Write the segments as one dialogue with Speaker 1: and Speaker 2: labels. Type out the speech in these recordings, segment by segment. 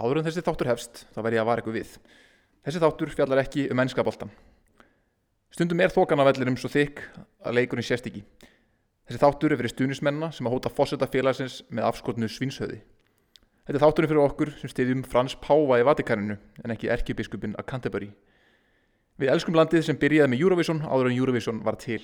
Speaker 1: Áður en þessi þáttur hefst, þá verð ég að vara ykkur við. Þessi þáttur fjallar ekki um mennskaboltan. Stundum er vellinum svo þykk að leikurinn sést ekki. Þessi þáttur er fyrir stunismennina sem að hóta fósetta félagsins með afskotnu svinshöði. Þetta er þátturinn fyrir okkur sem stiðjum Frans Páva í Vatikaninu en ekki erkibiskupin að Canterbury. Við elskum landið sem byrjaði með Eurovision áður en Eurovision var til.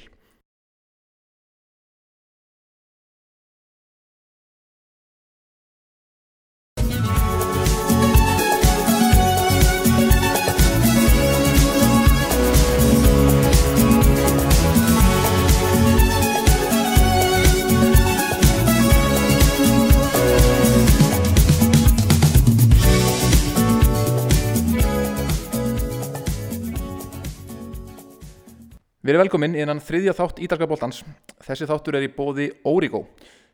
Speaker 1: Við erum velkomin innan þriðja þátt Ítalka boltans. Þessi þáttur er í bóði Origo,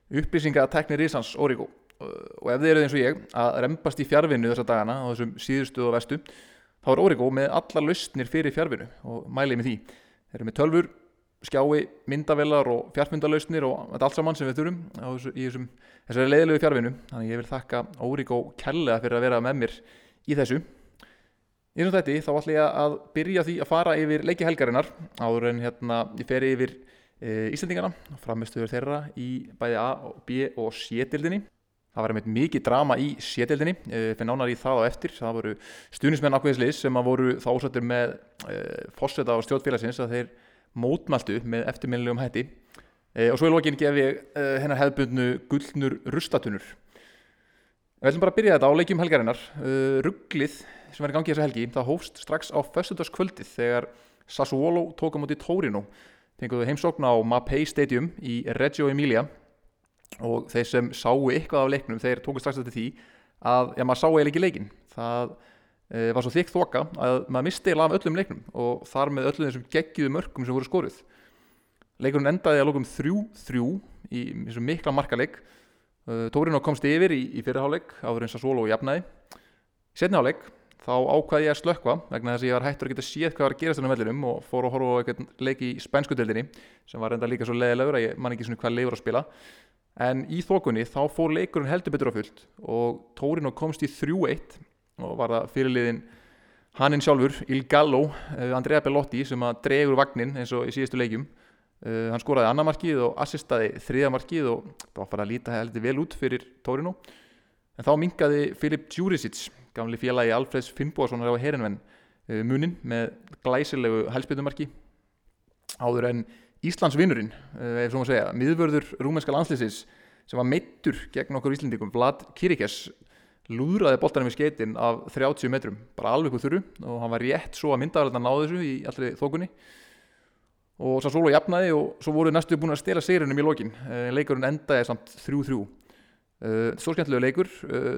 Speaker 1: upplýsinga að tekni risans Origo. Og ef þið eruð eins og ég að rempast í fjárvinnu þessa dagana á þessum síðustu og vestu, þá er Origo með alla lausnir fyrir fjárvinnu og mælið með því. Þeir eru með tölfur, skjái, myndavelar og fjárfundalausnir og þetta allt saman sem við þurfum þessu, í þessum, þessari leiðilegu fjárvinnu. Þannig ég vil þakka Origo kærlega fyrir að vera með mér í þessu. Í þessum þætti þá ætla ég að byrja því að fara yfir leiki helgarinnar áður en hérna ég fer yfir e, Íslandingana og framistuður þeirra í bæði A, B og C-dildinni. Það var einmitt mikið drama í C-dildinni, e, fyrir nánar í það á eftir. Það voru stuðnismenn ákveðisleis sem voru þásættir með e, fórseta og stjórnfélagsins að þeir mótmæltu með eftirminnilegum hætti. Og svo í lokin gef ég hennar hefðbundnu gullnur rustatunur. Við ætlum bara að byrja þetta á leikjum helgarinnar. Uh, rugglið sem var í gangi þessa helgi, það hófst strax á föstudagskvöldið þegar Sassuolo tók á móti Torino. Tenguðu heimsókn á Mapei Stadium í Reggio Emilia og þeir sem sáu eitthvað af leiknum, þeir tóku strax þetta því að, já maður sá eiginlega ekki leikin. Það uh, var svo þykkt þoka að maður misti eiginlega af öllum leiknum og þar með öllum þessum geggiðu mörgum sem voru skoruð. Leikurinn endaði að lókum 3-3 í mikla markaleik Tórino komst yfir í, í fyrirháleik áður eins að Solo jafnaði setni háleik þá ákvaði ég að slökva vegna þess að ég var hættur að geta séð hvað var að gerast þennum vellinum og fór að horfa á eitthvað leik í spænsku deildinni sem var enda líka svo leiðilegur að ég man ekki svona hvað leifur að spila. En í þokunni þá fór leikurinn heldur betur á fullt og Tórino komst í 3-1 og var það fyrirliðin hanninn sjálfur Il Gallo, uh, Andrea Bellotti sem að dregur vagnin eins og í síðustu leikjum Uh, hann skoraði annarmarkið og assistaði þriðamarkið og það var bara að líta heldur vel út fyrir Tórino en þá mingaði Filip Djuricic gamli félagi Alfreds Finnbóðssonar á herinvenn uh, munin með glæsilegu helspildumarki áður en Íslands vinnurinn uh, ef svo maður segja, miðvörður rúmenska landslýsins sem var meittur gegn okkur íslendingum Vlad Kirikes lúðraði boltanum í skeitin af 30 metrum bara alveg úr þurru og hann var rétt svo að myndaðarlega náðu þessu í allri þókunni og svo solo jafnaði og svo voru næstu búin að stela seyrunum í lokin. Leikurinn endaði samt 3-3 svo skemmtilegu leikur.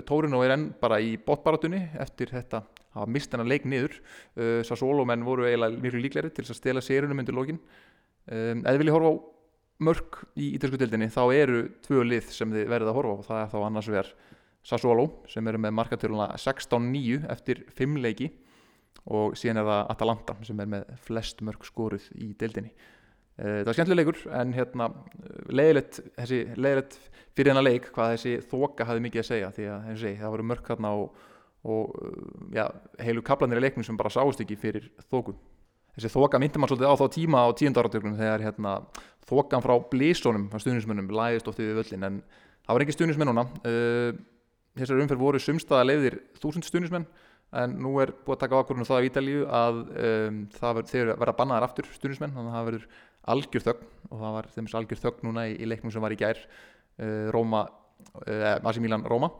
Speaker 1: Tórino er enn bara í botbaratunni eftir þetta að mista hennar leik niður. Sassolo menn voru eiginlega miklu líkleri til að stela seyrunum undir lokin. Þið viljið horfa á mörg í ítalsku dildinni þá eru tvö lið sem þið verðið að horfa á. Það er þá annars vegar Sassolo sem eru með markatöruna 16-9 eftir 5 leiki og síðan er það Atalanta sem er með flest mörg skoruð í deildinni. Það var skemmtileg leikur en hérna leiðilegt, þessi, leiðilegt fyrir hennar leik hvað þessi þoka hafði mikið að segja því að segi, það voru mörg hérna og, og já, heilu kaplanir í leiknum sem bara sást ekki fyrir þoku. Þessi þoka myndi mann svolítið á þá tíma á tíundarartöknum þegar hérna, þokan frá blísónum á stuðnismönnum læðist ofti við völlin en það var ekki stuðnismennuna þessar umferð voru sumstaða leiðir þúsund stuðnismenn en nú er búið að taka ákvörðunum það af Ítalíu að um, það verða bannaðar aftur stuðnismenn, þannig að það verður algjör þögn og það var þeim algjör þögn núna í, í leiknum sem var í gær uh, Róma, uh, Massimílan Róma.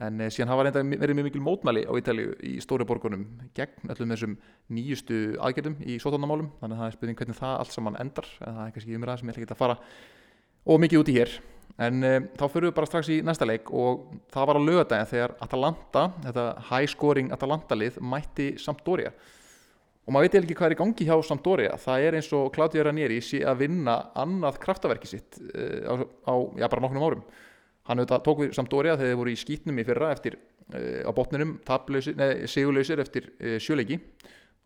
Speaker 1: En uh, síðan hafa reynda verið mjög mikil mótmæli á Ítalíu í stóri borgunum gegn öllum þessum nýjustu aðgerðum í sótónamálum, þannig að það er spurning hvernig það allt saman endar, en það er kannski umræða sem ég ætla ekki að fara og mikið úti hér en um, þá fyrir við bara strax í næsta leik og það var á lögadagin þegar Atalanta, þetta high scoring Atalanta lið mætti Sampdoria. Og maður veit ekki hvað er í gangi hjá Sampdoria. Það er eins og Claudio Ranieri sé að vinna annað kraftaverki sitt uh, á, á já, bara nokkurnum árum. Hann auðvitað tók við Sampdoria þegar þeir voru í skýtnum í fyrra eftir uh, á botninum sigurlausir eftir sjöleiki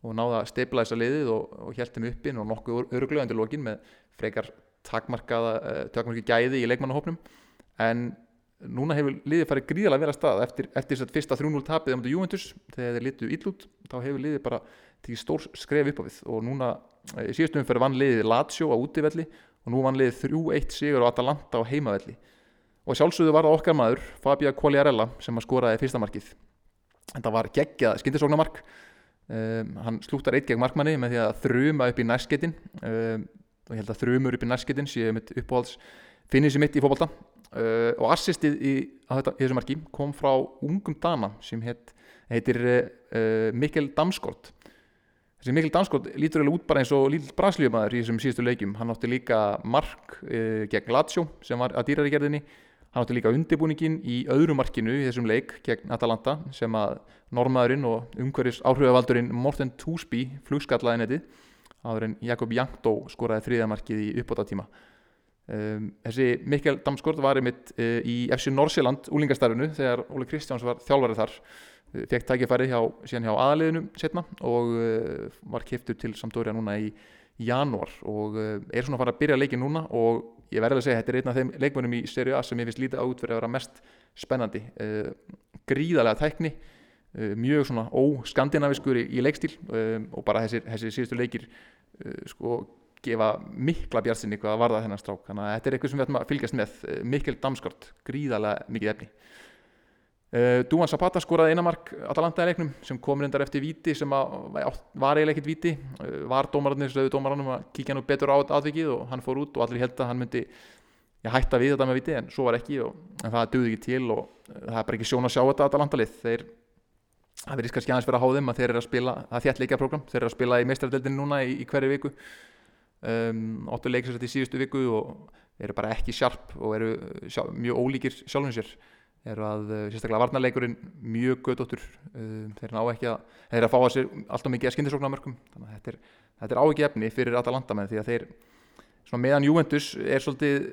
Speaker 1: og náða að stabilisa liðið og, og hjæltum uppin og nokkuð öruglega undir lokin með frekar takmarkaða takmarkið gæði í leikmannahopnum en núna hefur liðið farið gríðalega vel að stað. Eftir, eftir þess að fyrsta 3-0 tapið mjög Juventus þegar þeir litu illút þá hefur liðið bara til stór skref upp á við. Og núna í síðustum umferð vann liðið Lazio á útivelli og nú vann liðið 3-1 sigur á Atalanta á heimavelli. Og sjálfsögðu var það okkar maður Fabio Quagliarella sem að skoraði fyrsta markið. En það var geggjað skindisóknarmark um, hann slúttar eitt gegn markmanni með því að þruma upp í nærsketin. Um, og ég held að þrumur upp í nærsketin séu mitt uppáhalds finnir sér mitt í fókbalta uh, og assistið í, þetta, í þessu marki kom frá ungum dana sem heit, heitir uh, Mikkel Damskort þessi Mikkel Damskort lítur alveg út bara eins og lítill braslíumæður í þessum síðustu leikjum. Hann átti líka mark uh, gegn Lazio sem var að dýrar í gerðinni. Hann átti líka undirbúningin í öðru markinu í þessum leik gegn Atalanta sem að normaðurinn og umhverjus áhrifavaldurinn Morten Túsby flugskallaði netið áður en Jakob Jankto skoraði þriðamarkið í uppbótatíma um, þessi Mikkel Damskort var einmitt uh, í FC Norsjöland úlingastarfinu þegar Óli Kristjáns var þjálfarið þar. Uh, fekk tækifæri hjá, síðan hjá aðaliðinu setna og uh, var kiptur til Sampdoria núna í janúar og er svona að fara að byrja leikin núna og ég verði að segja þetta er einn af þeim leikmönum í Serie A sem ég finnst lítið fyrir að vera mest spennandi. Gríðarlega tækni mjög svona óskandinaviskur í, í leikstíl. Og bara þessi, þessi síðustu leikir sko gefa mikla bjartsinni hvað var það þennan strák. Þannig að þetta er eitthvað sem við ætlum að fylgjast með. Mikkel Damskort, gríðarlega mikið efni. Uh, Dúan Zapata skoraði einamark Atalanta í leiknum sem kom reyndar eftir viti sem að, var eiginlega ekkit viti uh, var dómararnir, slöðu dómararnum að kíkja nú betur á atvikið og hann fór út og allir held að hann myndi já, hætta við þetta með viti en svo var ekki og, en það döði ekki til og uh, það er bara ekki sjón að sjá þetta Atalanta lið. Þeir, það verðist kannski aðeins vera að há þeim að þeir eru að spila, það er þjætt leikjaprogram þeir eru að spila í meistaradeldinu núna í, í hverju viku. Um, óttu leikisast í síðustu viku og eru bara ekki sjarp og eru sjá, mjög ólíkir sjálfum sér. Eru að sérstaklega varnarleikurinn mjög gödóttur um, þeir ná ekki að þeir eru að fá að sér alltaf mikið að skindisóknarmörkum þannig að þetta er, þetta er ávikið efni fyrir Atalanta með því að þeir meðan Juventus er svolítið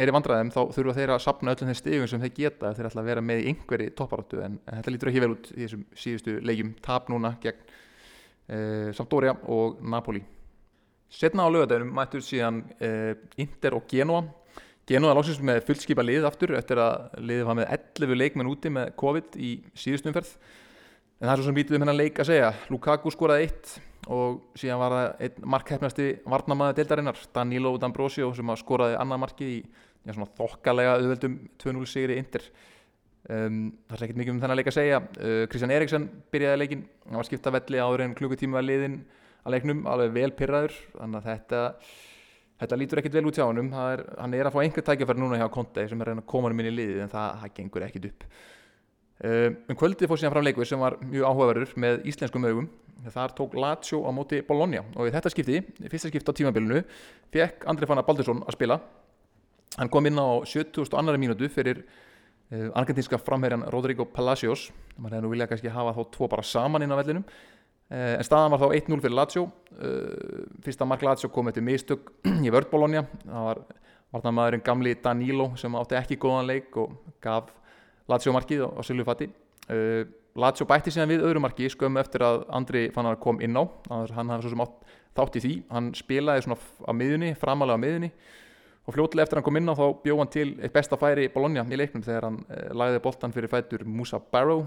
Speaker 1: er í vandræðum þá þurfa þeir að sapna öllum þeim stegum sem þeir geta þeir ætla að vera með í einhverji topparáttu en, en þetta lítur ekki vel út í þessum síðustu leikjum. Tap núna gegn uh, Sampdoria og Napoli. Setna á lögadeginum mættur síðan uh, Inter og Genoa. Genoa lóksins með fullskipa lið aftur eftir að liðið var með 11 leikmenn úti með COVID í síðustumferð en það er svo sem lítið um hennar leik að segja. Lukaku skoraði eitt og síðan var það einn markhefnasti varnamæði deildarinnar, Danilo D'Ambrosio sem skoraði annað markið í já, þokkalega auðveldum 2-0 sigri Inter. Um, það er ekkert mikið um þennan leik að segja. Uh, Kristjan Eriksson byrjaði leikin hann var skipta velli áður en klukkutíma var liðin að leiknum, alveg vel pyrraður þannig að þetta þetta lítur ekkert vel út hjá hann hann er að fá einhver tækjafæri núna hjá Conte sem er að koma hann inn í liðið en það, það gengur ekkert upp um, um kvöldið fór síðan fram leikur sem var mjög áhugaverður með íslenskum augum. Þar tók Lazio á móti Bologna og í þetta skipti, fyrsta skipti á tímabilinu fekk Andri Fannar Baldursson að spila. Hann kom inn á 70.2. mínútu fyrir uh, argentinska framherjan Rodrigo Palacios. Maður hefði nú viljað kannski hafa þá tvo bara saman inn á vellinum. Eh, en staðan var þá 1-0 fyrir Lazio. Eh, fyrsta mark Lazio kom eftir mistök í vörd Bologna. Það var varnamæðurinn gamli Danilo sem átti ekki góðan leik og gaf Lazio markið á Silvi Fatti eh, Lazio bætti síðan við öðru marki skömmu eftir að Andri Fannar kom inn á. Hann hafði svo sem átt þátt í því. Hann spilaði svona á miðunni, framalega á miðunni og fljótilega eftir að hann kom inn á þá bjóð hann til eitt besta færi Bologna í leiknum þegar hann lagði boltan fyrir fætur Musa Barrow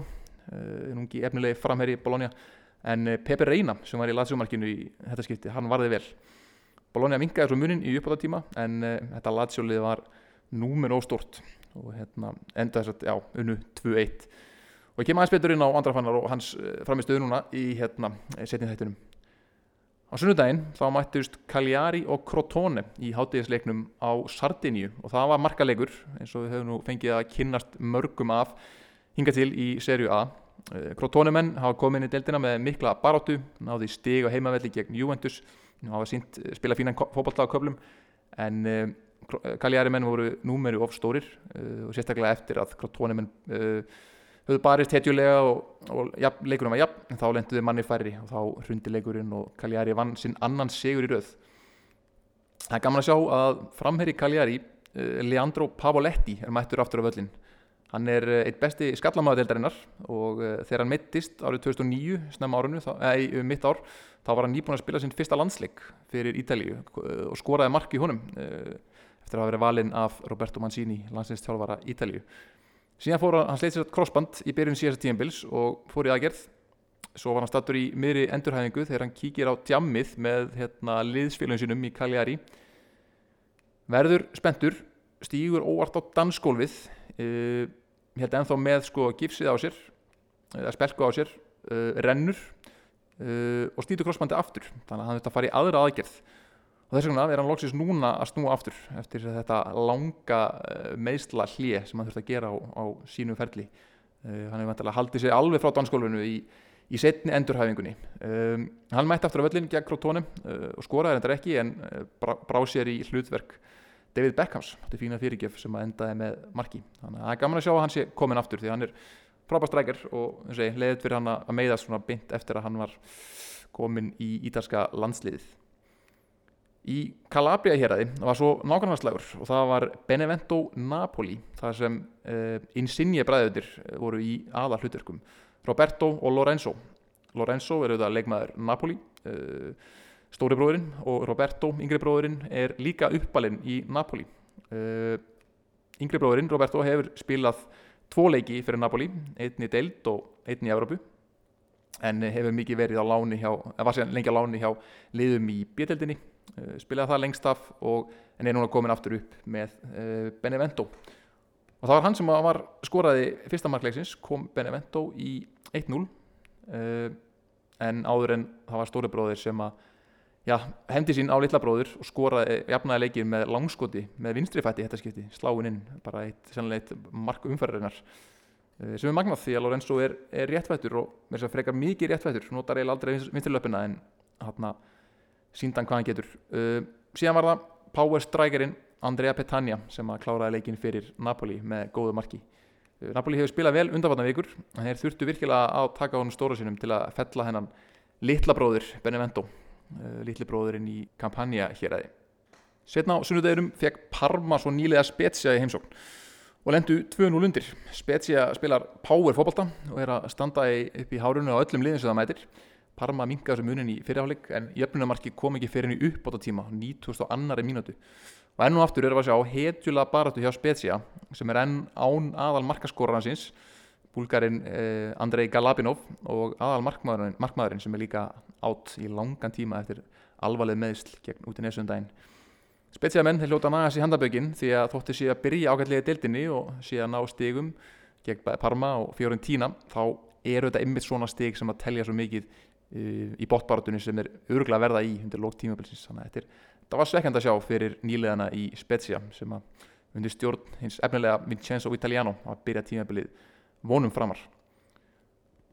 Speaker 1: en ungi efnilegi framherri Bologna. En eh, Pepe Reina sem var í Lazio-markinu í þetta skipti, hann varði vel. Bologna vingaði svo munin í uppáttatíma en uh, þetta Lazio-lið var númer óstort og hérna, enda þess að, já, unnu 2-1 og ég kem aðeins betur inn á andrafannar og hans uh, framistöðu núna í hérna, setjum þættunum á sunnudaginn þá mættust Cagliari og Crotone í hátíðisleiknum á Sardiníu og það var markalegur eins og við höfum nú fengið að kynnast mörgum af hinga til í serju A. Eh, hafa komið inn í deildina með mikla baróttu, náði stig og heimavelli gegn Juventus, hafa sínt eh, spila fínan fókbaltlaga köflum. En Kaljari menn voru númeru of stórir uh, og sérstaklega eftir að Krotónumenn uh, höfðu barist hetjulega og, og ja, leikurinn var jafn, en þá lenduði manni færri og þá hrundi leikurinn og Kaljari vann sinn annan sigur í rauð. Það er gaman að sjá að framherri Kaljari, Leandro Pavoletti, er mættur aftur á völlin Hann er eh, eitt besti skallamæðadeildarinnar og þegar hann mittist árið 2009, snemma árunnu, eða um mitt ár, þá var hann nýbúin að spila sinn fyrsta landsleik fyrir Ítalíu og skoraði mark í honum uh, eftir að hafa verið valinn af Roberto Mancini, landslýstjálfara Ítalíu. síðan fór hann, sleitt sér crossband í byrjun síðasta tíðanbils og fór í aðgerð. Svo var hann stattur í miðri endurhæfingu þegar hann kíkir á djammið með hérna, liðsfélagin sínum í Cagliari. Verður spendur stígur óvart á dansgólfið uh, hérna ennþá með sko gipsið á sér eða spelku á sér uh, rennur uh, og snýtur crossbandi aftur. Þannig að hann þetta fari í aðra aðgerð og þess vegna er hann loksins núna að snúa aftur eftir þetta langa meðsla hlje sem hann þurft að gera á, á sínum ferli. Hann hefur vantilega haldið sér alveg frá dansgólfinu í í setni endurhæfingunni. Um, hann mætti aftur á völlin gegn Krotónum uh, og skoraði þetta ekki en uh, brá, brá sér í hlutverk David Beckhams. Þetta fína fyrirgef sem að endaði með marki. Þannig að það er gaman að sjá að hann sé komin aftur því hann er frábært strækjar og leiðið fyrir hann að meiða svona bynd eftir að hann var komin í ítalska landsliðið í Calabria hér aði var svo nákvæmlega og það var Benevento Napoli þar sem uh, Insigne bræðutir voru í aða hlutverkum Roberto og Lorenzo. Lorenzo er auðvitað leikmaður Napoli uh, stóri bróðurinn og Roberto, yngri bróðurinn er líka uppalinn í Napoli. Uh, yngri bróðurinn Roberto hefur spilað tvo leiki fyrir Napoli einn í deild og einn í Európu en hefur mikið verið á láni hjá, var sér lengi á láni hjá liðum í uh, spilaði það lengst af og en er núna komin aftur upp með Benevento. Og það var hann sem var skoraði fyrsta markleiksins kom Benevento í 1-0 uh, eh, en áður en það var stóri bróðir sem að já, hendi sín á litla bróður og skoraði jafnaði leikir með langskoti með vinstrifætti þetta skipti, sláinn inn bara eitt, eitt mark umferðarinnar. Sem er magnað því að Lorenzo er, er réttvættur og mér sem frekar mikið réttvættur notar eiginlega aldrei vinstrilöpina en hann síndan hvað hann getur. Uh, síðan var það power strikerinn Andrea Petagna sem að kláraði leikin fyrir Napoli með góðu marki. Eh, Napoli hefur spilað vel undanvarna vikur. En þeir þurftu virkilega að taka honum stóra sinum til að fella hennan litla bróður Benevento. Eh, litli bróðurinn í kampanja hér aði setna á sunnudegurum fekk Parma svo nýlega Spezia í heimsókn og lendu 2-0 undir. Spezia spilar power fókbalta og er að standa upp í hárunni á öllum liðin sem það mætir Parma minkaði þessu munin í fyrirháleik en jöfnumarki kom ekki fyrir henni upp á þetta tíma 92. mínútu og enn og aftur erum við að sjá hetjula baratu hjá Spezia sem er enn án aðal markaskóransins búlgarinn eh, Andrei Galabinov og aðal markmaðurinn, markmaðurinn sem er líka átt í langan tíma eftir alvarleg meðsl gegn út í nesundaginn Spezia menn þeir hljóta nægast í handabögin því að þóttu sé að byrja ágætlega deildinni og sé að ná stigum gegn Parma og Fiorentina þá eru þetta ymmið svona stig sem að telja svo mikið í bóttbaratunni sem er örgulega verða í undir lók tímabilsins. Þannig að þetta það var svekkend að sjá fyrir nýleðana í Spezia sem að undir stjórn hins efnilega Vincenzo Italiano að byrja tímabilið vonum framar.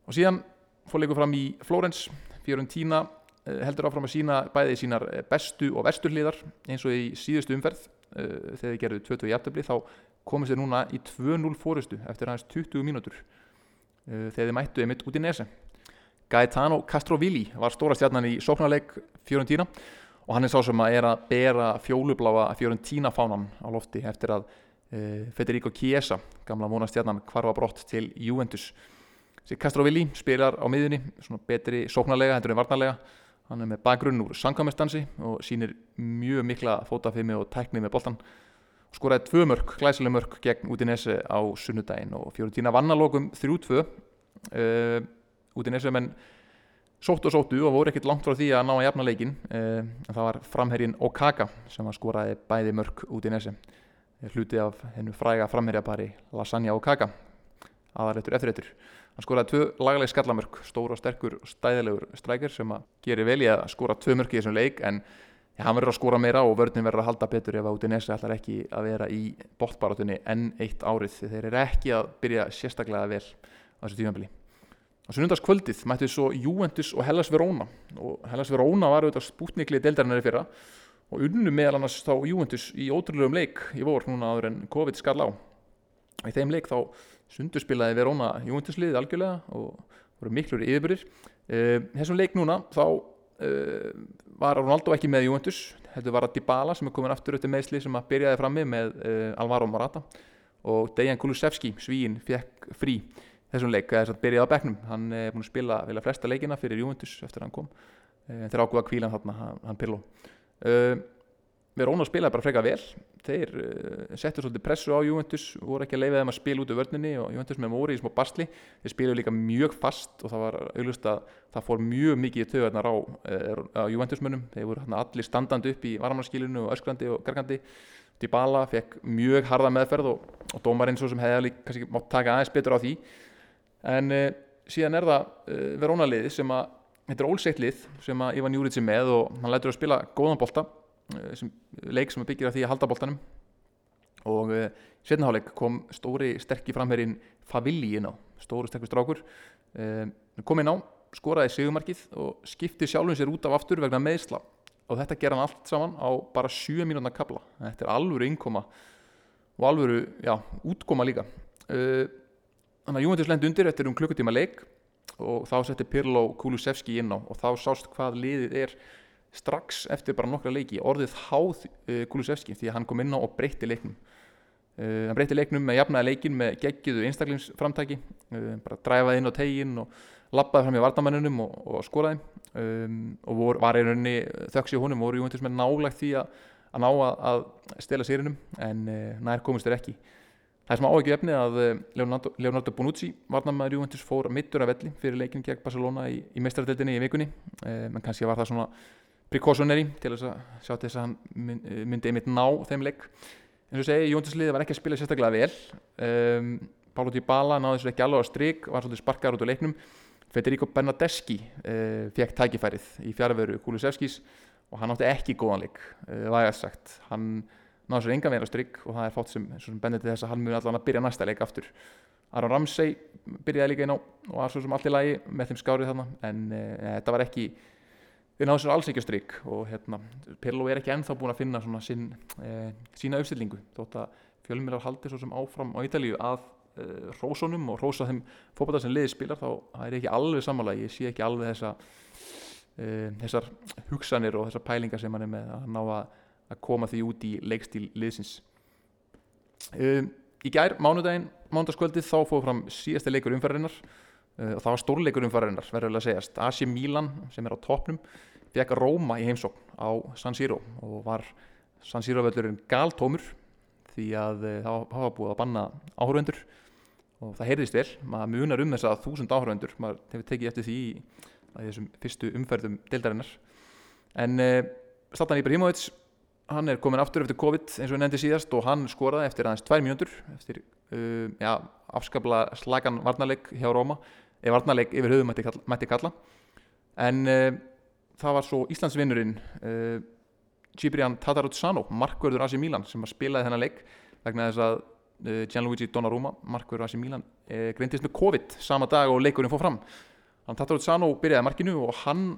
Speaker 1: Og síðan fór leikur fram í Flórens Fiorentina eh, heldur áfram að sína bæði sínar eh, bestu og vestu hliðar eins og í síðustu umferð. Uh, þegar þið gerðu 20 í aftabli þá komist þið núna í 2-0 fórustu eftir aðeins 20 mínútur. Þegar þið mættu einmitt út í nese Gaetano Castrovilli var stóra stjarnan í sóknarleik Fiorentina og hann er sá sem að er að bera fjólubláa Fiorentina fánan á lofti eftir að uh, Federico Chiesa gamla mónastjarnan kvarfa brott til Juventus. Castrovilli spilar á miðunni svona betri sóknarlega hendur en varnarlega. Hann er með bakgrunn úr sankamestansi og sínir mjög mikla fótafimi og tækni með boltan skoraði tvö mörg, glæsileg mörg gegn Udinese á sunnudaginn og Fiorentina vannalókum 3-2 uh, Udinese menn sóttu og sóttu og voru ekkert langt frá því að ná að jafna leikin eh, en það var framherrin Okaka sem var skoraði bæði mörg út í nesi hluti af hennu fræga framherjapari Lasagna Okaka aðaréttur eftirréttur hann skoraði tvö lagaleg skallamörg stór og sterkur og stæðilegur strækir sem að gerir vel í að skora tvö mörg í þessum leik en ja, hann verður að skora meira og vörðin verður að halda betur ef að út í nesi ætlar ekki að vera í bóttbarátunni enn eitt árið. Þeir eru ekki að byrja sérstaklega vel á þessu tímafili á sunnundaskvöldið mætti svo Juventus og Hellas Verona. Og Hellas Verona var auðvitað spútniklið deildarinnar í fyrra og unnu meðal annars þá Juventus í ótrúlegum leik í vor núna áður en COVID skall á. Í þeim leik þá sundurspilaði Verona Juventus liðið algjörlega og voru miklur yfirbyrðir uh, þessum leik núna þá uh, var Ronaldo ekki með Juventus þetta var að Dybala sem er komin aftur auðvitað meðsli sem að byrjaði frammi með uh, Alvaro Morata. Og Dejan Kulusevski svíin fekk frí þessum leik þess að byrjaði á bekknum. Hann er búin að spila vilja flesta leikina fyrir Juventus eftir að hann kom. En þeir ákveða kvílan þarna hann Pirlo. Uh, Verona spilaði bara freka vel. Þeir uh, settu svolítið pressu á Juventus voru ekki að leifa þeim að spila út úr vörninni og Juventus með voru í smá basli. Þeir spilaðu líka mjög fast og það var auðvist að það fór mjög mikið í töðarnar á, á Juventusmönnum. Þeir voru allir standandi upp í varmanskilinu og öskrandi og gargandi. Dybala fekk mjög harða meðferð og, og dómarinn svo sem hefði kannski mátt taka aðeins betur á því en uh, síðan er það Verona liði sem að þetta er ólseitt lið sem að Ivan Júric er með og hann lætur að spila góðan bolta Eh, sem, leik sem byggir af því að halda bóltanum og uh, setnaháleik kom stóri sterkir framherrin Favilli inn á, stóri sterkur strákur. Uh, kom inn á, skoraði segumarkið og skipti sjálfum sér út af aftur vegna meðsla og þetta ger hann allt saman á bara 7 mínúna kabla þetta er alvöru innkoma og alvöru, já, útkoma líka. Uh, þannig að Júventus lendi undir eftir um klukkutíma leik og þá setti Pirlo Kulusevski inn á og þá sást hvað liðið er strax eftir bara nokkra leiki. Orðið háð uh, Kulusevski því að hann kom inn á og breytti leiknum. Uh, hann breytti leiknum með jafnaði leikin með geggiðu einstaklingsframtæki uh, bara dræfaði inn á tegin og lappaði fram í vardamannunum og, og skoraði. Um, og vor, var í rauninni þöks í honum voru Júventus með nálægt því að, að ná að, að stela sériunum en uh, nær komist þér ekki Það er sem áhugju efni að uh, Leonardo, Leonardo Bonucci, varnamæður Júventus, fór mittur af velli fyrir leikin gegn Barcelona í, í meistaradeildinni í vikunni, uh, menn kannski var það svona precautionary til þess að sjá til þess að hann eh, myndi einmitt ná þeim leik eins og segi, Jónsliði var ekki að spila sérstaklega vel. Um, Pálo Dybala náði þessu ekki alveg á stryk var svolítið sparkar út á leiknum. Federico Bernadeschi uh, fekk tækifærið í fjárveru Kulusevskis og hann átti ekki góðan leik uh, vægast sagt, hann náði þessu enga meira stryk og það er fátt sem, sem bendið til þess að hann muni allan að byrja næsta leik aftur. Aron Ramsey byrjaði líka inn á og var svo sem allt í lagi með þeim skárið þarna en uh, þetta var ekki við náðum sér alls ekki að stryk og hérna, Pirlo er ekki ennþá búin að finna svona sín, e, sína uppstillingu þótt að fjölmjölar haldi svo sem áfram á Ítalíu að e, rósónum og rósa þeim fókbata sem liði spilar þá er ekki alveg samanlega, ég sé ekki alveg þessa e, þessar hugsanir og þessar pælingar sem hann er með að ná að, að koma því út í leikstíl liðsins. Í gær, mánudaginn, mánudagskvöldið þá fóðu fram síðasta leikur umferðarinnar og það var stórleikur umfærarinnar verður að segjast, Asi Milan sem er á toppnum fekk Róma í heimsókn á San Siro og var San Siro völlurinn galtómur því að það hafa búið að banna áhörvendur og það heyrðist vel, maður munar um þess að þúsund áhörvendur, maður hefur tekið eftir því að þessum fyrstu umferðum deildarinnar. En uh, Zlatan Ibrahimovic hann er komin aftur eftir COVID eins og við nefndi síðast og hann skoraði eftir aðeins tvær mjöndur eftir uh, ja, afskapla slagan varnarleik hjá Róma eða varnarleik yfir höfum mætti kalla, mætti kalla. en uh, það var svo Íslandsvinnurinn uh, Ciprian Tataruzzano markverður Asi Milan sem spilaði þennan leik vegna þess að Gianluigi Donnarumma markverður Asi Milan greintist með COVID sama dag og leikurinn fór fram hann Tataruzzano byrjaði markinu og hann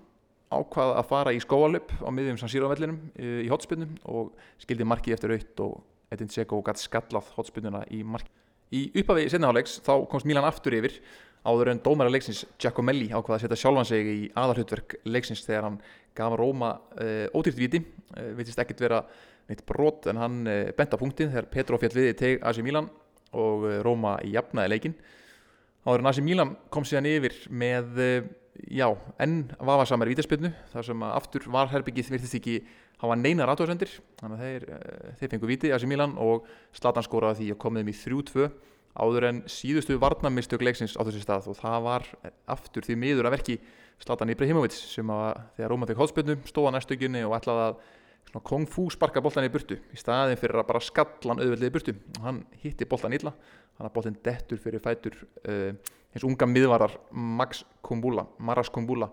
Speaker 1: ákvaða að fara í skóalöp á miðjum San Siro vellinum uh, í hotspinnum og skildi markið eftir aukt og Edin Dzeko gætt skallað hotspinnuna í markið. Í uppafi setnaháleiks þá komst Milan aftur yfir áður en dómara leiksins Giacomelli ákvaða að setja sjálfan sig í aðalhutverk leiksins þegar hann gaf Róma uh, ótrýtt viti, uh, vitist ekkert vera neitt brot en hann uh, bent á punktin þegar Petro fjall viði teg Asi Milan og Róma jafnaði leikin áður en Asi Milan kom síðan yfir með já, enn vafasamar vítaspilnu þar sem að aftur varherbyggið virtist ekki hafa neina rátóðsendir þannig að þeir, þeir fengu viti Asi Milan og Zlatan skóraði því að komiðum í 3-2 áður en síðustu varnamistök leiksins á þessi stað. Og það var aftur því miður að verki Zlatan Ibrahimovic sem að þegar Róman fekk hóðspilnu stóða næstökinni og ætlaði að kong fú sparka boltan í burtu í staðin fyrir að bara skallan auðveldið í burtu. Og hann hitti boltan illa hann að boltin dettur fyrir fætur uh, hins unga miðvarar Max Kumbula, Maras Kumbula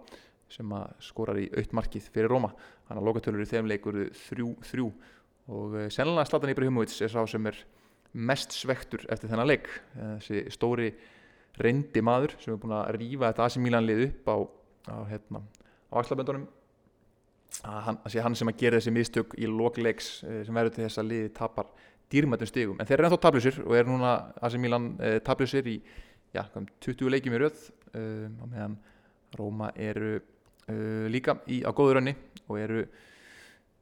Speaker 1: sem skorar í aukt markið fyrir Róma hann að lokatölur í þeim leikur 3-3 og uh, sennilega Zlatan Ibrahimovic er sá sem er mest svektur eftir þennan leik. Þessi stóri reyndi maður sem er búin að rýfa þetta Asi Milan lið upp á, á, hérna, á axlaböndunum. Hann, hann sem að gera þessi mistök í lokleiks eh, sem verður til þess að liði tapar dýrmættum stigum. En þeir eru ennþá tablusir og er núna Asi Milan eh, tablusir í já, 20 leikjum í röð um, og meðan Róma eru uh, líka í, á góður önni og eru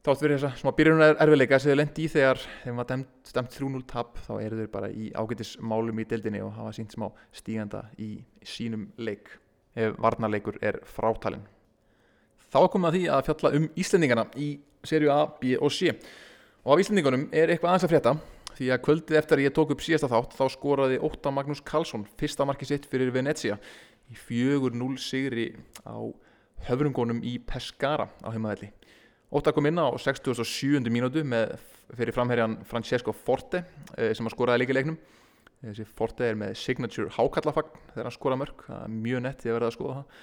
Speaker 1: þátt fyrir þessa smá byrjunar erfiðleika sem þau lendi í þegar þeim var stemt 3-0 tap þá eru þau bara í ágætis málum í deildinni og hafa sínt smá stíganda í sínum leik ef varnarleikur er frátalinn. Þá komum við að því að fjalla um Íslendingana í serju A, B og C. Og af Íslandingunum er eitthvað aðeins að frétta því að kvöldið eftir að ég tók upp síðasta þátt þá skoraði Óta Magnús Karlsson fyrsta marki sitt fyrir Venezia í 4-0 sigri á höfrungunum í Pescara á heimaðalli. Óta kom inn á 67. mínútu með fyrir framherjan Francesco Forte eh, sem að skoraði líka leiknum. Þessi Forte er með signature hákallafagn þegar hann skora mörg, það er mjög nett ég að verða að skoða það.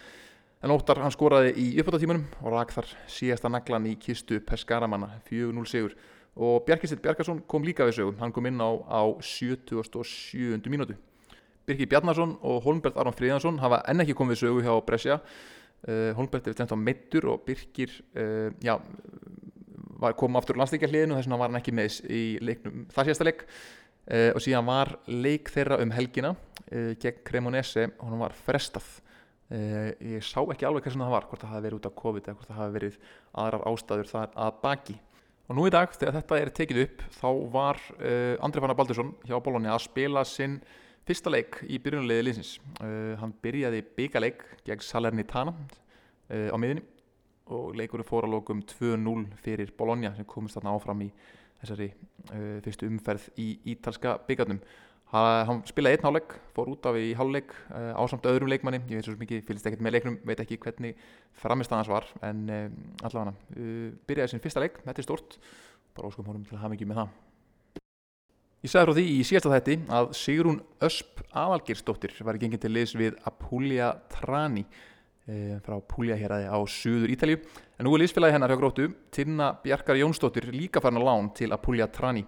Speaker 1: En Óttar hann skoraði í uppbáttatímanum og rak þar síðasta naglan í kistu Pescara manna, 4-0 sigur og Bjarkistitt Bjarkarsson kom líka við sögum hann kom inn á, á 77. mínútu. Birki Bjarnarsson og Holmbert Aron Fríðansson hafa enn ekki komið við sögu hjá Brescia. Uh, Holmbert er tengt á meittur og Birkir uh, já, komið aftur landsleikja hliðinu þess vegna var hann ekki með í leiknum það síðasta leik. Uh, og síðan var leik þeirra um helgina gegn Cremonese og hann var frestað. Ég sá ekki alveg hvernig það var hvort það hafi verið út af COVID eða hvort það hafi verið aðrar ástæður þar að baki Og nú í dag, þegar þetta er tekið upp, þá var uh, Andri Fannar Baldursson hjá Bólóni að spila sinn fyrsta leik í byrjunulegi linsins. Uh, hann byrjaði byggaleik gegn Salernitana uh, á miðinni og leikurinn fór að lókum 2-0 fyrir Bólónia sem komist þarna áfram í þessari fyrstu umferð í ítalska byggarnum. Hann spilaði einn háluleik, fór út af í háluleik uh, á samt öðrum leikmanni, ég veit svo mikið, fylgst ekkert með leiknum, veit ekki hvernig framistannans var, en uh, allavega hann uh, byrjaði sin fyrsta leik, þetta er stort, bara óskum honum til að hafa mikið með það. Ég sagði frá því í síðasta þætti að Sigrún Ösp Avalgirsdóttir var í gengin til liðs við Apulia Trani frá Apulia hér aðeins á Suður Ítalju, en nú er liðsfélagi hennar hjá grótu, Tirna Bjarkar Jónsdóttir líka farin á lán til Apulia Trani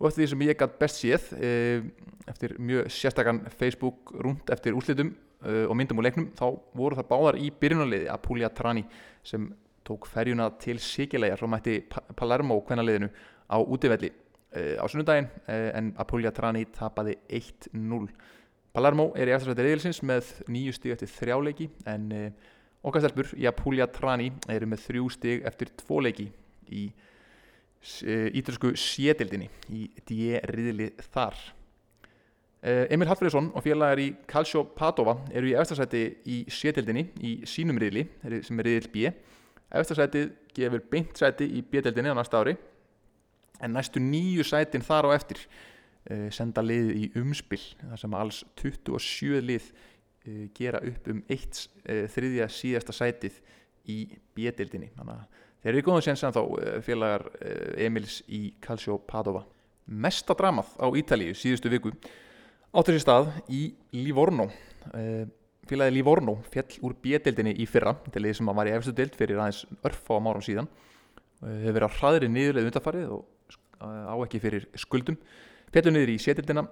Speaker 1: og eftir því sem ég gætt best séð eh, eftir mjög sérstakann Facebook rúnd eftir úrslitum eh, og myndum og leiknum þá voru það báðar í byrjunarliði Apulia Trani sem tók ferjuna til Sigilegar og mætti Palermo hvernaliðinu á útivelli eh, á sunnudaginn en Apulia Trani tapaði 1-0 Palermo er í eftirsvætti reyðilsins með nýju stíg eftir þrjáleiki en okkar stelpur í Apulia Trani eru með þrjú stíg eftir tvoleiki í ítalsku sétildinni í D-riðli þar. Eh, Emil Hallfriðsson og félagar í Calcio Padova eru í eftirsæti í sétildinni í sínum riðli sem er riðil B. Eftirsætið gefur beint sæti í B-dildinni á næsta ári en næstu nýju sætin þar á eftir uh, senda liðið í umspill þar sem alls 27 lið gera upp um eitt þriðja síðasta sætið í B-dildinni þannig að Þeir eru góðum séns en þá eh, félagar eh, Emils í Calcio Padova. Mesta dramað á Ítalíu síðustu viku áttur sér stað í Livorno. Eh, félagið Livorno fjall úr bjedeldinni í fyrra, til því sem að var í efstu deild fyrir aðeins örfa á márum síðan. Hefur verið á hraðri niðurleið undarfarið og á ekki fyrir skuldum. Fjallu niður í sédeldina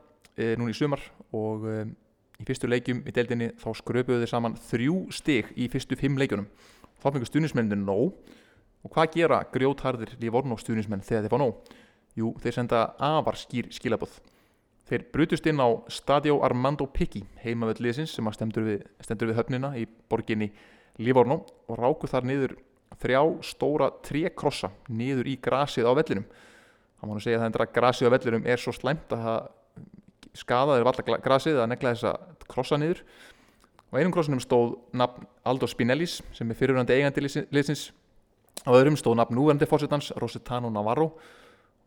Speaker 1: núna í sumar og í fyrstu leikjum í deildinni þá skröpuðu þeir saman þrjú stig í fyrstu fimm leikjunum. Þá fengur stunismenninu nóg Og hvað gera grjótharðir Livorno stuðnismenn þegar þeir fá nóg? Jú, þeir senda afar skýr skilabóð. Þeir brutust inn á Stadio Armando Picchi, heimavöld liðsins sem stendur við, stendur við höfnina í borginni Livorno og ráku þar niður þrjá stóra trekrossa niður í grasið á vellinum. Það mánu segja að það að grasið á vellinum er svo slæmt að það skadaður valla grasið að negla þessa krossa niður. Og einum krossinum stóð nafn Aldo Spinellis sem er fyrirhundandi eigandi liðsins á öðrum stóð nafn núverandi fórsetans Rositano Navarro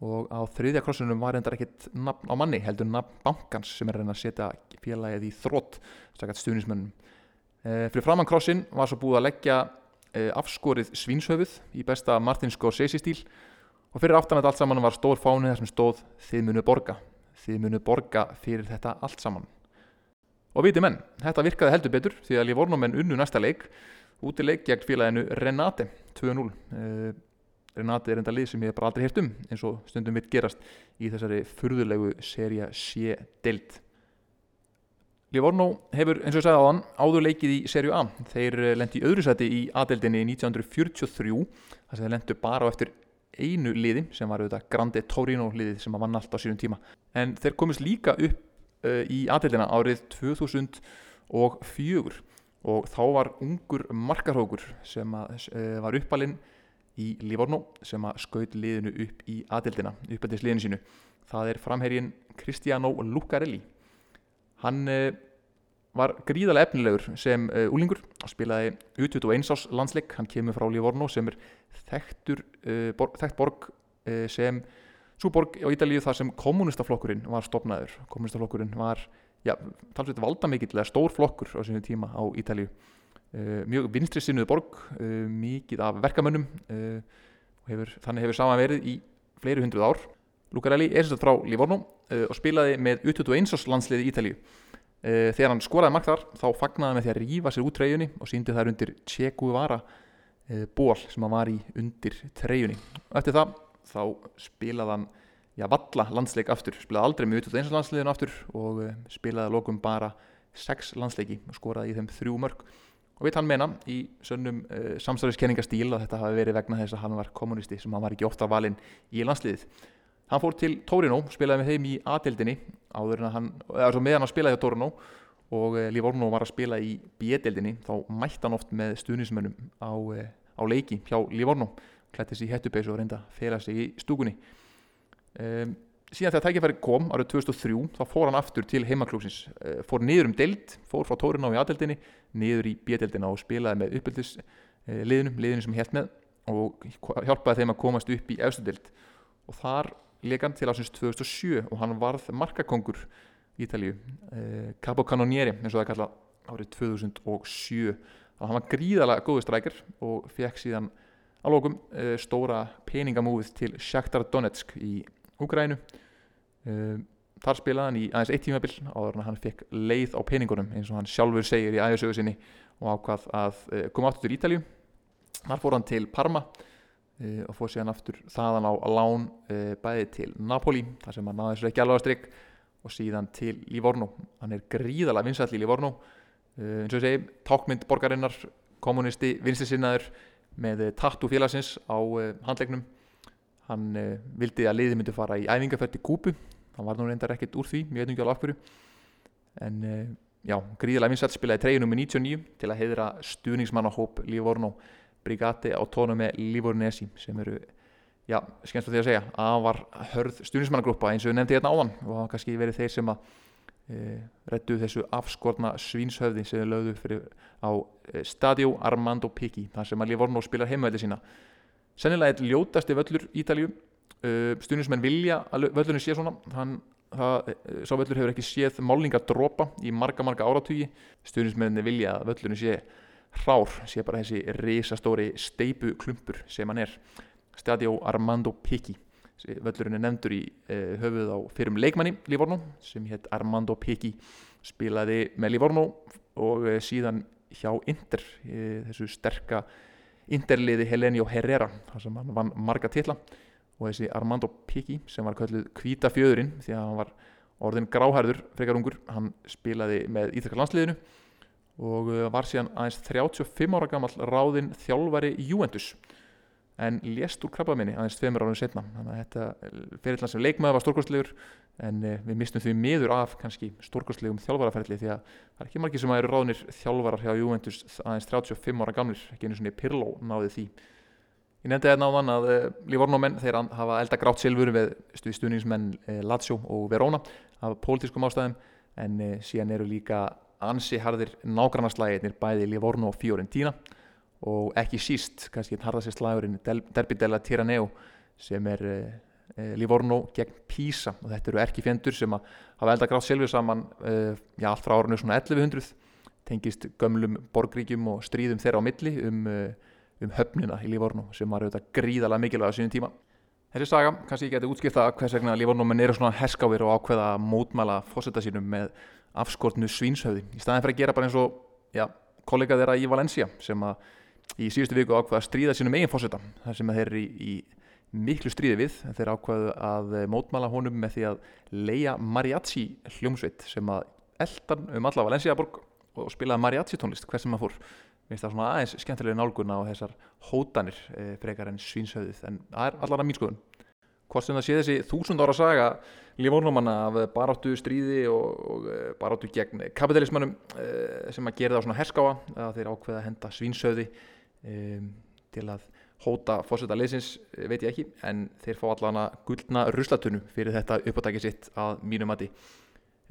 Speaker 1: og á þriðja krossunum var endar ekkit nafn á manni heldur nafn bankans sem er reyna að setja félagið í þrótt stuðnismönnum e, fyrir framann krossin var svo búið að leggja e, afskorið svínshöfuð í besta Martin Scorsese stíl og fyrir aftan þetta allt saman var stór fáni þar sem stóð þið munu borga þið munu borga fyrir þetta allt saman. Og viti menn, þetta virkaði heldur betur því að Livornomenn unnu næsta leik útileik gegn félaginu Renate 2-0 uh, Renate er enda lið sem ég bara aldrei heyrt um eins og stundum mitt gerast í þessari furðulegu seria C deild. Livorno hefur eins og ég sagði á hann áður leikið í serju A. Þeir eh, lendi í öðru seti í A-deildinni 1943 þar sem þeir lendu bara á eftir einu liði sem var auðvitað Grande Torino liðið sem var vann allt á sínum tíma. En þeir komist líka upp uh, í A-deildina árið 2004 og þá var ungur markarhókur sem að, uh, var uppalinn í Livorno sem að skaut liðinu upp í aðildina, uppættist liðinu sínu. Það er framherjin Cristiano Lucarelli. Hann uh, var gríðarlega efnilegur sem úlingur og spilaði U21 ás landsleik, hann kemur frá Livorno sem er þekktur, borg, þekkt borg sem svo borg á Ítalíu þar sem kommunistaflokkurinn var stopnaður kommunistaflokkurinn var já, talsveit valda mikill eða stór flokkur á sinu tíma á Ítalíu. Uh, mjög vinstri sinnuð borg uh, mikið af verkamönnum hefur, þannig hefur saman verið í fleiri hundruð ár. Lucarelli er sérstætt frá Livorno og spilaði með U21 landsliði Ítalíu. Þegar hann skoraði mark þar þá fagnaði með því að rýfa sér út treyjunni og síndi þær undir Che Guevara ból sem hann var í undir treyjunni. Eftir það þá spilaði hann já, valla landsleik aftur, spilaði aldrei með út eins landsleikin aftur og uh, spilaði lokum bara sex landsleiki og skoraði í þeim þrjú mörg og við hann meina í sönnum uh, eh, samstæðiskenningastíl að þetta hafi verið vegna þess að hann var kommunisti sem hann var ekki ofta valinn í landsliðið. Hann fór til Torino, spilaði með þeim í A-deldinni áður en að hann, eða meðan hann spilaði á Torino og uh, Livorno var að spila í B-deldinni þá mætti hann oft með stuðnismönnum á, á leiki hjá Livorno klætti sér í hettupeysu og reynda að fela sig í stúkunni um, síðan þegar tækifæri kom árið 2003 þá fór hann aftur til heimaklúsins uh, fór niður um deild, fór frá Tóriná í aðdeldinni niður í bjedeldina og spilaði með uppbyldisliðinum, uh, liðinu sem helt með og hjálpaði þeim að komast upp í efstu deild. Og þar legan til ásins 2007 og hann varð markakongur í Ítalíu. Uh, Capo Cannonieri eins og það kalla árið 2007 þannig að hann var gríðalega góðu strækjar og fekk síðan uh, stóra peningamúið til Shakhtar Donetsk í Úgrænu uh, þar spilaði hann í aðeins eitt tímabill áður en hann fekk leið á peningunum eins og hann sjálfur segir í æðisögu sinni og ákvað að uh, koma aftur til Ítalju þar fór hann til Parma uh, og fór síðan aftur þaðan á lán uh, bæði til Napoli þar sem hann náði þessu ekki alveg að strikk og síðan til Livorno. Hann er gríðalega vinsall í Livorno. Eins og ég segi, tákmynd borgarinnar kommunisti, vinstisinnaður með eh, tattu félagsins á handlegnum hann uh, vildi að liði myndi fara í æfingarferð til Kúpu hann var nú reyndar ekkert úr því, mjög eitthvað alveg en uh, já, gríðilega vinsat spilaði treyjunum með 99 til að heiðra stuðningsmannahóp Livorno Brigati Autonome Livornesi sem eru, já, skemmst að því að segja að var hörð stuðningsmannagrúpa eins og nefndi hérna áðan. Og það var kannski verið þeir sem að e, rettu þessu afskortna svínshöfði sem þau lögðu fyrir á Stadio Armando Picchi þar sem að Livorno spilar heimveldi sína sennilega er ljótasti völlur Ítalju e, stuðnismenn vilja að völlurinn sé svona. Hann, það, e, sá völlur hefur ekki séð málningar dropa í marga marga áratugi. Stuðnismenni vilja að völlurinn sé hrár, sé bara þessi risastóri steipu klumpur sem hann er. Stadio Armando Picchi völlurinn er nefndur í eh, höfuð á fyrrum leikmanni Livorno sem hétt Armando Pecci spilaði með Livorno og eh, síðan hjá Inter eh, þessu sterka Interliði Helenio Herrera þar sem hann vann marga tilla og þessi Armando Pecci sem var kallið kvíta fjöðurinn því að hann var orðin gráhærður frekar ungur hann spilaði með Íþakar landsliðinu. Og eh, var síðan aðeins 35 ára gammal ráðinn þjálfari Juventus en lést úr krabbaminni aðeins tveimur árum setna þannig að þetta fyrirlann sem leikmaður var stórkostlegur en eh, við mistum því miður af kannski stórkostlegum þjálfaraferðli því að það er ekki margir sem að eru ráðnir þjálfarar hjá Juventus aðeins 35 ára gamlir. Ekki einu svona Pirlo náði því. Ég nefndi þetta náðan að uh, Livornomenn þeir hafa elda grátt silfur við stuðningsmenn Lazio og Verona af pólitískum ástæðum. En síðan eru líka ansi harðir nágrannarslaginir bæði Livorno og Fiorentina og ekki síst kannski harðast slagurinn Derby della Tiraneo sem er eh, eh, Livorno gegn Pisa. Og þetta eru erkifjendur sem hafa elda grátt selvi saman eh, já, allt frá árunni svona 1100 tengist gömlum borgríkjum og stríðum þeirra á milli um, eh, um höfnina í Livorno sem var auðvitað gríðalega mikilvæg á sínum tíma. Þessi saga, kannski ég geti útskipta hvers vegna Livorno menn eru svona herskáir og ákveða að mótmæla fósetta sínum með afskortnu svínshöfði. Í staðin fyrir að gera bara eins og já, kollega þeirra í Valencia sem að í síðustu viku ákvaða að stríða sínum eigin fósita þar sem þeir eru í, í miklu stríði við. Þeir ákvaðu að mótmala honum með því að leia mariachi hljómsveit sem að eldan um alla Valenciaborg og spilaði mariachi tónlist hvers sem að fór. Minnst það svona aðeins skemmtilega nálguna á þessar hótanir e, frekar en svínsauðið en það er allar að mín skoðun. Hvort sem það sé þessi þúsund ára saga lífórnumanna af baráttu stríði og, og eh, baráttu gegn kapitalismannum e, sem að gera það á svona herskáa þeir ákveða að henda svínsauði um, til að hóta fórseta leysins eh, veit ég ekki en þeir fá allana gullna ruslatunum fyrir þetta uppátækið sitt að mínum mati.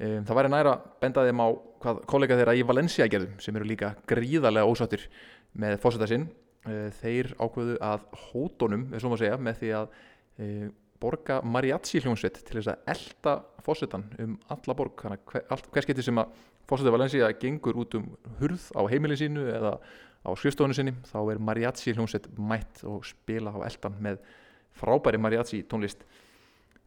Speaker 1: Um, það væri næra bendaðið má hvað kollega þeirra í Valencia gerðum sem eru líka gríðarlega ósáttir með fórseta sinn. Uh, þeir ákveðu að hótonum, segja, með því að e, borga mariachi hljónsveit til þess að elda fósettan um alla borg. Hver, hvers getur sem að fósetti Valencia gengur út um hurð á heimilin sínu eða á skrifstofunni sinni þá er mariachi hljónsveit mætt og spila á eldan með frábæri mariachi tónlist.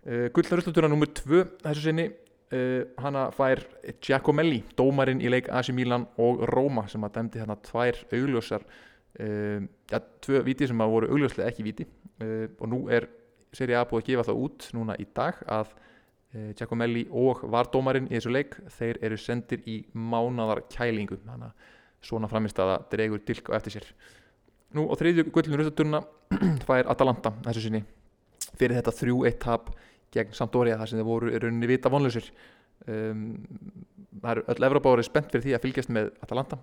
Speaker 1: Uh, Gullnarullutura nr. 2 þessu sinni. Uh, hana fær Giacomelli, dómarinn í leik AC Milan og Roma sem að dæmdi hérna tvær augljósar uh, ja, tvö viti sem að voru augljóslega ekki viti uh, og nú er Serie A búið að gefa það út núna í dag að uh, Giacomelli og vardómarinn í þessu leik þeir eru sendir í mánadar kælingu þannig að svona framist að það dregur dilk á eftir sér. Nú á þriðju gullinu rauðaturna fær Atalanta þessu sinni fyrir þetta 3-1 tap gegn Sampdoria þar sem þeir voru rauninni vita vonlausir um, það eru öll Evrópári spennt fyrir því að fylgjast með Atalanta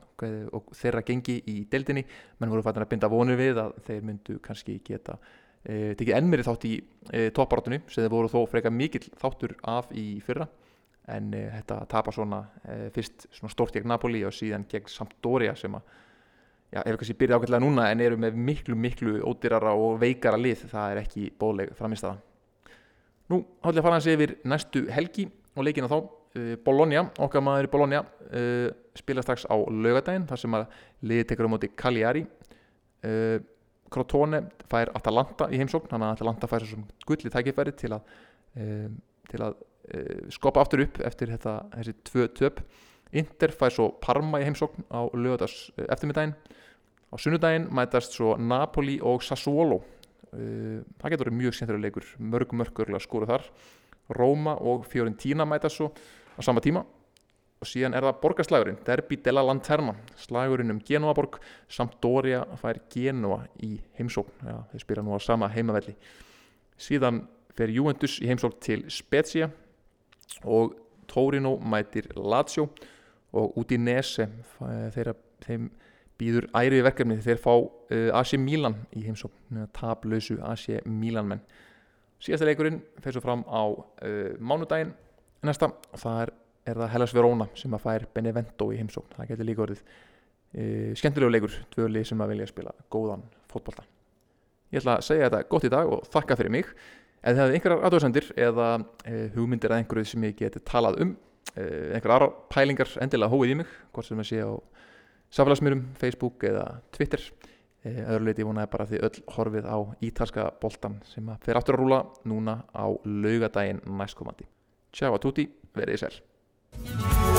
Speaker 1: og þeirra gengi í deildinni. Menn voru fættin að binda vonur við að þeir myndu kannski geta e, tekið ennmeri þátt í e, toppáratunni sem þeir voru þó freka mikill þáttur af í fyrra en e, þetta tapar svona e, fyrst svona stórt gegn Napoli og síðan gegn Sampdoria sem að já, ef kannski byrja ákveðlega núna en eru með miklu, miklu ódýrara og veikara lið það er ekki bóðleg framistæða Nú, hálflega fara hans yfir næstu helgi og leikina þá. Uh, Bologna, okkar maður í Bologna uh, spila strax á lögadaginn þar sem að liði tekur á móti Cagliari. Uh, Crotone fær Atalanta í heimsókn þannig að Atalanta fær svo gullið tækifæri til að, til að skopa aftur upp eftir þetta, þessi tvö töp. Inter fær svo Parma í heimsókn á lögadags eftirmiddaginn á sunnudaginn mætast svo Napoli og Sassuolo. Það getur verið mjög skemmtilega leikur. Mörg mörgurlega skóru þar. Róma og Fiorentina mætast svo á sama tíma. Og síðan er það borgarslagurinn Derby della Lanterna slagurinn um Genoaborg Sampdoria fær Genoa í heimsókn. Ja, þeir spila nú á sama heimavelli. Síðan fer Juventus í heimsókn til Spezia og Torino mætir Lazio. Og út í Nese þeirra, þeim býður ærið verkefni. Þegar þeir fá uh, AC Milan í heimsókn tablausu AC Milan menn. Síðasta leikurinn fer svo fram á uh, mánudaginn næsta. Það er, það Hellas Verona sem að fær Benevento í heimsókn. Það getur líka orðið uh, skemmtilegu leikur. Tvöli sem að vilja spila góðan fótbolta. Ég ætla að segja þetta gott í dag og þakka fyrir mig ef þið hefði einhverjar aðdóðsendir eða hugmyndir að einhverju sem ég geti talað um. Einhverjar aðra pælingar endilega hóið í mig hvort sem að sé á samfélagsmyrum, Facebook eða Twitter. Öðru leiti vonaði bara því öll horfið á ítalska boltan sem að fer aftur að rúla núna á laugadaginn næstkomandi. Tjá að túti, verið í sel